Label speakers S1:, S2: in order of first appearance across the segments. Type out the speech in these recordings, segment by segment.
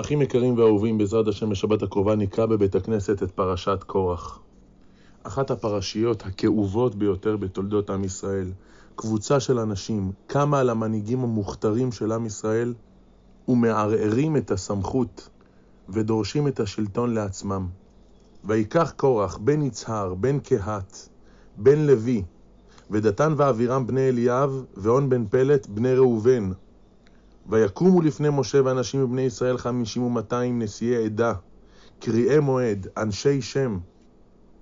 S1: אחים יקרים ואהובים, בעזרת השם בשבת הקרובה נקרא בבית הכנסת את פרשת קורח. אחת הפרשיות הכאובות ביותר בתולדות עם ישראל. קבוצה של אנשים קמה על המנהיגים המוכתרים של עם ישראל ומערערים את הסמכות ודורשים את השלטון לעצמם. ויקח קורח בן יצהר, בן קהת, בן לוי, ודתן ואבירם בני אליאב, ואון בן פלט בני ראובן, ויקומו לפני משה ואנשים מבני ישראל חמישים ומאתיים נשיאי עדה, קריאי מועד, אנשי שם,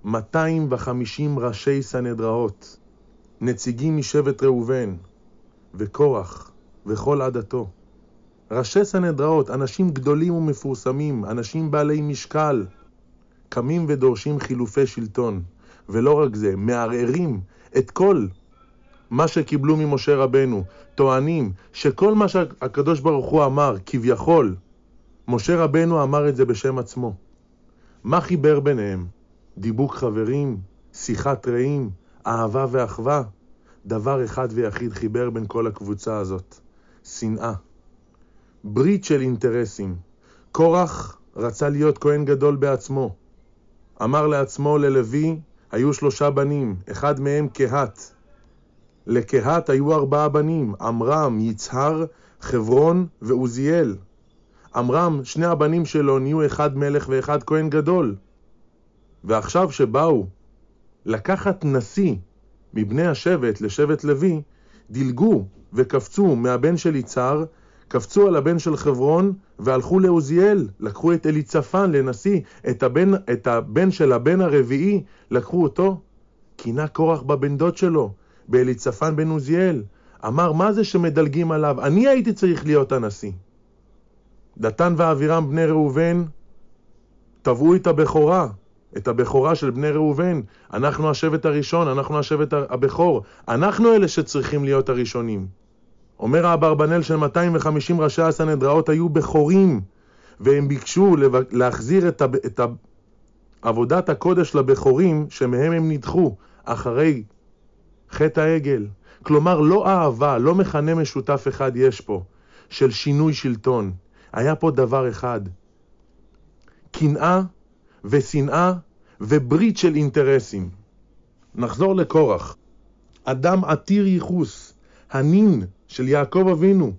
S1: מאתיים וחמישים ראשי סנהדראות, נציגים משבט ראובן, וקורח, וכל עדתו. ראשי סנהדראות, אנשים גדולים ומפורסמים, אנשים בעלי משקל, קמים ודורשים חילופי שלטון, ולא רק זה, מערערים את כל מה שקיבלו ממשה רבנו, טוענים שכל מה שהקדוש ברוך הוא אמר, כביכול, משה רבנו אמר את זה בשם עצמו. מה חיבר ביניהם? דיבוק חברים? שיחת רעים? אהבה ואחווה? דבר אחד ויחיד חיבר בין כל הקבוצה הזאת, שנאה. ברית של אינטרסים. קורח רצה להיות כהן גדול בעצמו. אמר לעצמו ללוי, היו שלושה בנים, אחד מהם קהת. לקהת היו ארבעה בנים, עמרם, יצהר, חברון ועוזיאל. עמרם, שני הבנים שלו נהיו אחד מלך ואחד כהן גדול. ועכשיו שבאו לקחת נשיא מבני השבט לשבט לוי, דילגו וקפצו מהבן של יצהר, קפצו על הבן של חברון והלכו לעוזיאל, לקחו את אליצפן לנשיא, את הבן, את הבן של הבן הרביעי, לקחו אותו, קינה קורח בבן דוד שלו, באליצפן בן עוזיאל. אמר, מה זה שמדלגים עליו? אני הייתי צריך להיות הנשיא. דתן ואבירם בני ראובן תבעו את הבכורה, את הבכורה של בני ראובן. אנחנו השבט הראשון, אנחנו השבט הבכור. אנחנו אלה שצריכים להיות הראשונים. אומר האברבנאל של 250 ראשי הסנהדראות היו בכורים, והם ביקשו להחזיר את, את עבודת הקודש לבכורים שמהם הם נדחו אחרי חטא העגל. כלומר, לא אהבה, לא מכנה משותף אחד יש פה, של שינוי שלטון. היה פה דבר אחד, קנאה ושנאה וברית של אינטרסים. נחזור לקורח. אדם עתיר ייחוס, הנין של יעקב אבינו,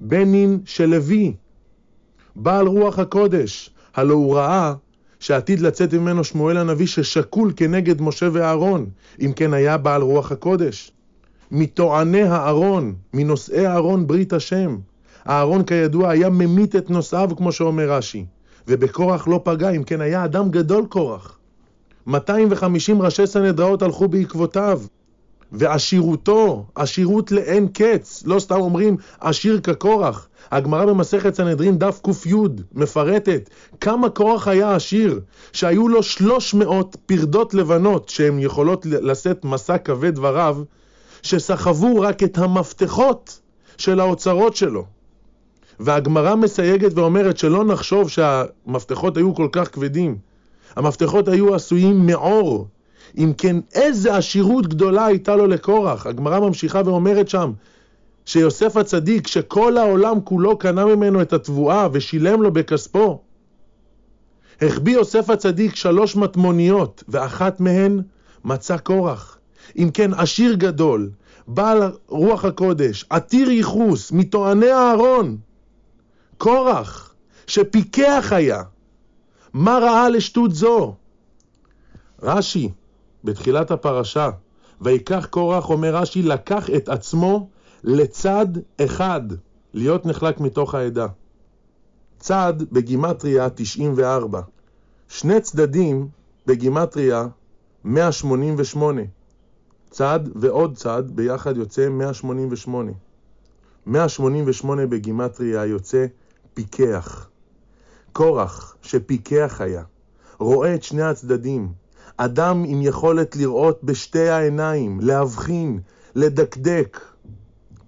S1: בן נין של לוי, בעל רוח הקודש, הלא הוא ראה שעתיד לצאת ממנו שמואל הנביא ששקול כנגד משה ואהרון, אם כן היה בעל רוח הקודש. מטועני הארון, מנושאי הארון ברית השם. הארון כידוע היה ממית את נושאיו, כמו שאומר רש"י, ובקורח לא פגע, אם כן היה אדם גדול קורח. 250 ראשי סנהדראות הלכו בעקבותיו, ועשירותו, עשירות לאין קץ, לא סתם אומרים עשיר כקורח, הגמרא במסכת סנהדרין דף ק"י מפרטת כמה קורח היה עשיר, שהיו לו 300 פרדות לבנות שהן יכולות לשאת מסע כבד ורב, שסחבו רק את המפתחות של האוצרות שלו. והגמרא מסייגת ואומרת שלא נחשוב שהמפתחות היו כל כך כבדים. המפתחות היו עשויים מעור. אם כן, איזה עשירות גדולה הייתה לו לקורח. הגמרא ממשיכה ואומרת שם, שיוסף הצדיק, שכל העולם כולו קנה ממנו את התבואה ושילם לו בכספו, החביא יוסף הצדיק שלוש מטמוניות, ואחת מהן מצא קורח. אם כן, עשיר גדול, בעל רוח הקודש, עתיר ייחוס, מטועני הארון, קורח, שפיקח היה. מה ראה לשטות זו? רש"י, בתחילת הפרשה, ויקח קורח, אומר רש"י, לקח את עצמו לצד אחד, להיות נחלק מתוך העדה. צד בגימטריה 94. שני צדדים בגימטריה 188. צד ועוד צד ביחד יוצא 188. 188 בגימטריה יוצא פיקח. קורח שפיקח היה, רואה את שני הצדדים. אדם עם יכולת לראות בשתי העיניים, להבחין, לדקדק,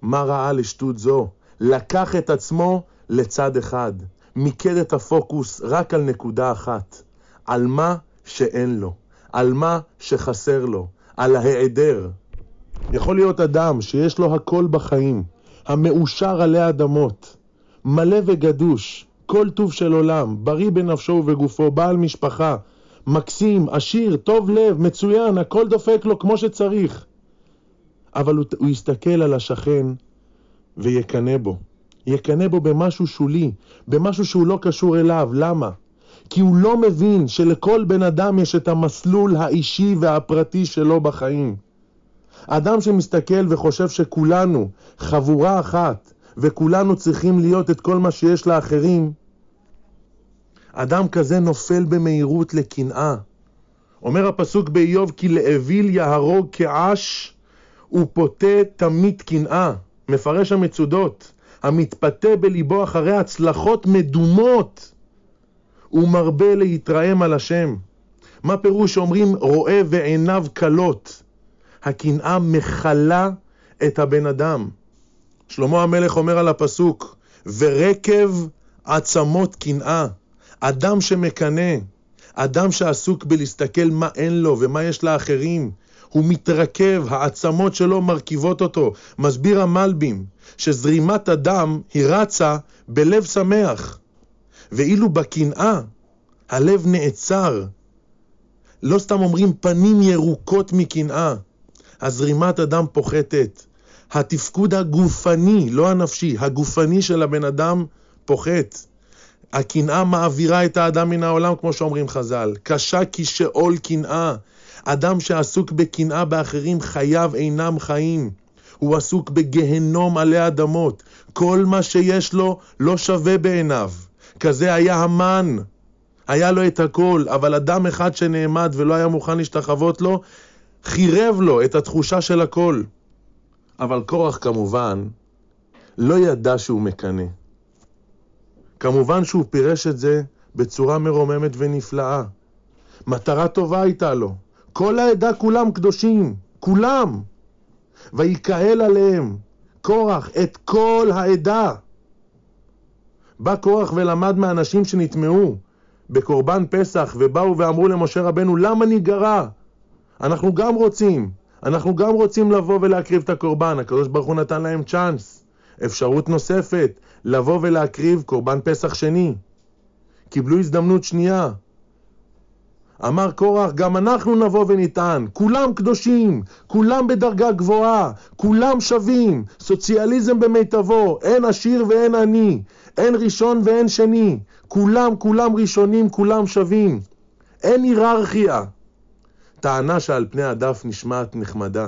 S1: מה ראה לשטות זו? לקח את עצמו לצד אחד, מיקד את הפוקוס רק על נקודה אחת, על מה שאין לו, על מה שחסר לו, על ההיעדר. יכול להיות אדם שיש לו הכל בחיים, המאושר עלי אדמות, מלא וגדוש, כל טוב של עולם, בריא בנפשו ובגופו, בעל משפחה, מקסים, עשיר, טוב לב, מצוין, הכל דופק לו כמו שצריך. אבל הוא, הוא יסתכל על השכן ויקנא בו. יקנא בו במשהו שולי, במשהו שהוא לא קשור אליו. למה? כי הוא לא מבין שלכל בן אדם יש את המסלול האישי והפרטי שלו בחיים. אדם שמסתכל וחושב שכולנו חבורה אחת וכולנו צריכים להיות את כל מה שיש לאחרים, אדם כזה נופל במהירות לקנאה. אומר הפסוק באיוב כי לאוויל יהרוג כעש ופוטה תמית קנאה. מפרש המצודות, המתפתה בליבו אחרי הצלחות מדומות ומרבה להתרעם על השם. מה פירוש שאומרים רואה ועיניו כלות? הקנאה מכלה את הבן אדם. שלמה המלך אומר על הפסוק, ורקב עצמות קנאה. אדם שמקנא, אדם שעסוק בלהסתכל מה אין לו ומה יש לאחרים, הוא מתרכב, העצמות שלו מרכיבות אותו. מסביר המלבים שזרימת הדם היא רצה בלב שמח, ואילו בקנאה הלב נעצר. לא סתם אומרים פנים ירוקות מקנאה, הזרימת הדם פוחתת. התפקוד הגופני, לא הנפשי, הגופני של הבן אדם פוחת. הקנאה מעבירה את האדם מן העולם, כמו שאומרים חז"ל. קשה כשאול קנאה. אדם שעסוק בקנאה באחרים, חייו אינם חיים. הוא עסוק בגהנום עלי אדמות. כל מה שיש לו לא שווה בעיניו. כזה היה המן. היה לו את הכל, אבל אדם אחד שנעמד ולא היה מוכן להשתחוות לו, חירב לו את התחושה של הכל. אבל קורח כמובן לא ידע שהוא מקנא. כמובן שהוא פירש את זה בצורה מרוממת ונפלאה. מטרה טובה הייתה לו. כל העדה כולם קדושים, כולם. ויקהל עליהם קורח את כל העדה. בא קורח ולמד מאנשים שנטמעו בקורבן פסח ובאו ואמרו למשה רבנו, למה ניגרע? אנחנו גם רוצים, אנחנו גם רוצים לבוא ולהקריב את הקורבן. הקדוש ברוך הוא נתן להם צ'אנס, אפשרות נוספת, לבוא ולהקריב קורבן פסח שני. קיבלו הזדמנות שנייה. אמר קורח, גם אנחנו נבוא ונטען, כולם קדושים, כולם בדרגה גבוהה, כולם שווים, סוציאליזם במיטבו, אין עשיר ואין עני, אין ראשון ואין שני, כולם, כולם ראשונים, כולם שווים, אין היררכיה. טענה שעל פני הדף נשמעת נחמדה,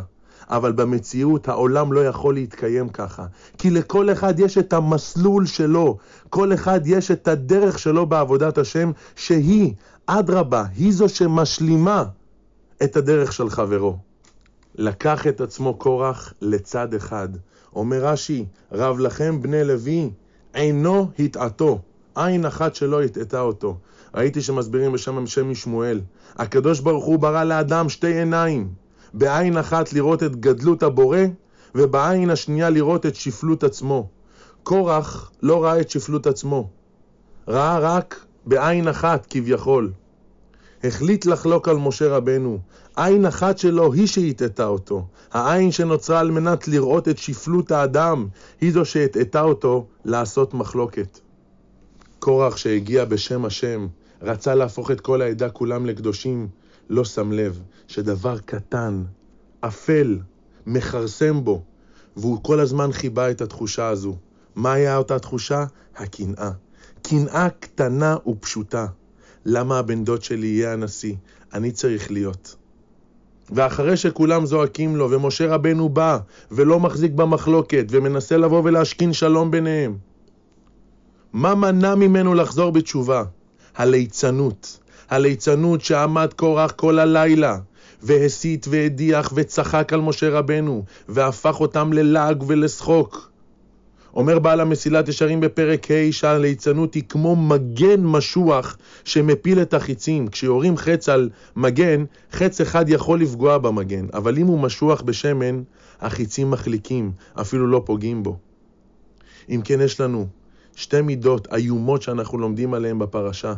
S1: אבל במציאות העולם לא יכול להתקיים ככה, כי לכל אחד יש את המסלול שלו, כל אחד יש את הדרך שלו בעבודת השם, שהיא, אדרבה, היא זו שמשלימה את הדרך של חברו. לקח את עצמו קורח לצד אחד. אומר רש"י, רב לכם בני לוי, עינו הטעתו, עין אחת שלא הטעתה אותו. ראיתי שמסבירים בשם שם משמואל. הקדוש ברוך הוא ברא לאדם שתי עיניים, בעין אחת לראות את גדלות הבורא, ובעין השנייה לראות את שפלות עצמו. קורח לא ראה את שפלות עצמו, ראה רק בעין אחת כביכול. החליט לחלוק על משה רבנו. עין אחת שלו היא שהטעתה אותו. העין שנוצרה על מנת לראות את שפלות האדם, היא זו שהטעתה אותו לעשות מחלוקת. קורח שהגיע בשם השם, רצה להפוך את כל העדה כולם לקדושים, לא שם לב שדבר קטן, אפל, מכרסם בו, והוא כל הזמן חיבה את התחושה הזו. מה היה אותה תחושה? הקנאה. קנאה קטנה ופשוטה. למה הבן דוד שלי יהיה הנשיא? אני צריך להיות. ואחרי שכולם זועקים לו, ומשה רבנו בא, ולא מחזיק במחלוקת, ומנסה לבוא ולהשכין שלום ביניהם, מה מנע ממנו לחזור בתשובה? הליצנות. הליצנות שעמד קורח כל הלילה, והסית והדיח וצחק על משה רבנו, והפך אותם ללעג ולשחוק. אומר בעל המסילת ישרים בפרק ה' שהליצנות היא כמו מגן משוח שמפיל את החיצים. כשיורים חץ על מגן, חץ אחד יכול לפגוע במגן, אבל אם הוא משוח בשמן, החיצים מחליקים, אפילו לא פוגעים בו. אם כן, יש לנו שתי מידות איומות שאנחנו לומדים עליהן בפרשה.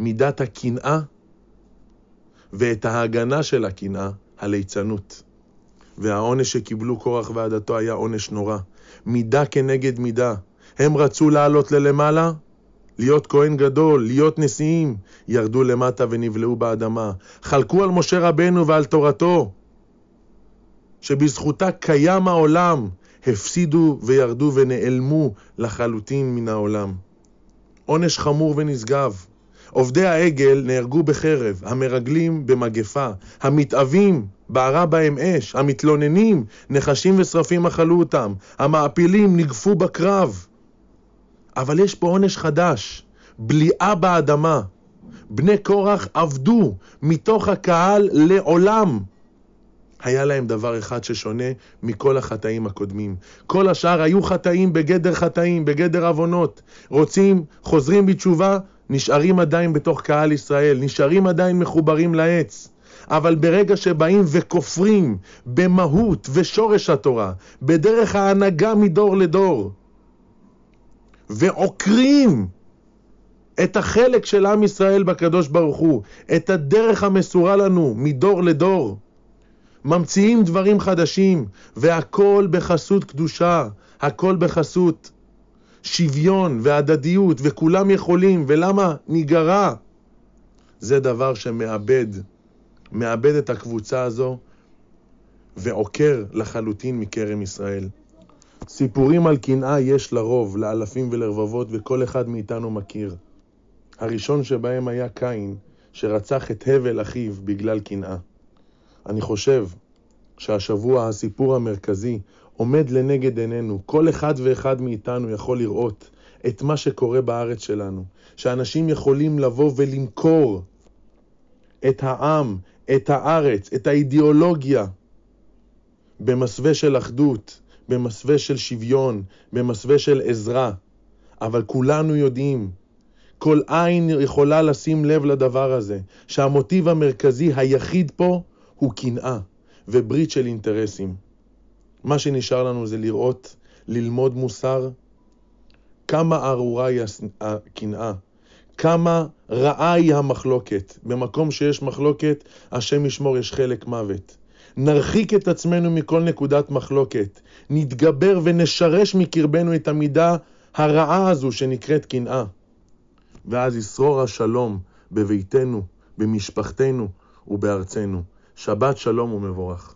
S1: מידת הקנאה ואת ההגנה של הקנאה, הליצנות. והעונש שקיבלו קורח ועדתו היה עונש נורא. מידה כנגד מידה. הם רצו לעלות ללמעלה, להיות כהן גדול, להיות נשיאים, ירדו למטה ונבלעו באדמה. חלקו על משה רבנו ועל תורתו, שבזכותה קיים העולם, הפסידו וירדו ונעלמו לחלוטין מן העולם. עונש חמור ונשגב. עובדי העגל נהרגו בחרב, המרגלים במגפה, המתאבים בערה בהם אש, המתלוננים נחשים ושרפים אכלו אותם, המעפילים נגפו בקרב. אבל יש פה עונש חדש, בליעה באדמה. בני קורח עבדו מתוך הקהל לעולם. היה להם דבר אחד ששונה מכל החטאים הקודמים. כל השאר היו חטאים בגדר חטאים, בגדר עוונות. רוצים, חוזרים בתשובה, נשארים עדיין בתוך קהל ישראל, נשארים עדיין מחוברים לעץ. אבל ברגע שבאים וכופרים במהות ושורש התורה, בדרך ההנהגה מדור לדור, ועוקרים את החלק של עם ישראל בקדוש ברוך הוא, את הדרך המסורה לנו מדור לדור, ממציאים דברים חדשים, והכל בחסות קדושה, הכל בחסות שוויון והדדיות, וכולם יכולים, ולמה ניגרע? זה דבר שמאבד, מאבד את הקבוצה הזו ועוקר לחלוטין מכרם ישראל. סיפורים על קנאה יש לרוב, לאלפים ולרבבות, וכל אחד מאיתנו מכיר. הראשון שבהם היה קין, שרצח את הבל אחיו בגלל קנאה. אני חושב שהשבוע הסיפור המרכזי עומד לנגד עינינו. כל אחד ואחד מאיתנו יכול לראות את מה שקורה בארץ שלנו. שאנשים יכולים לבוא ולמכור את העם, את הארץ, את האידיאולוגיה, במסווה של אחדות, במסווה של שוויון, במסווה של עזרה. אבל כולנו יודעים, כל עין יכולה לשים לב לדבר הזה, שהמוטיב המרכזי היחיד פה הוא קנאה וברית של אינטרסים. מה שנשאר לנו זה לראות, ללמוד מוסר, כמה ארורה היא הקנאה, כמה רעה היא המחלוקת. במקום שיש מחלוקת, השם ישמור, יש חלק מוות. נרחיק את עצמנו מכל נקודת מחלוקת, נתגבר ונשרש מקרבנו את המידה הרעה הזו שנקראת קנאה. ואז ישרור השלום בביתנו, במשפחתנו ובארצנו. שבת שלום ומבורך.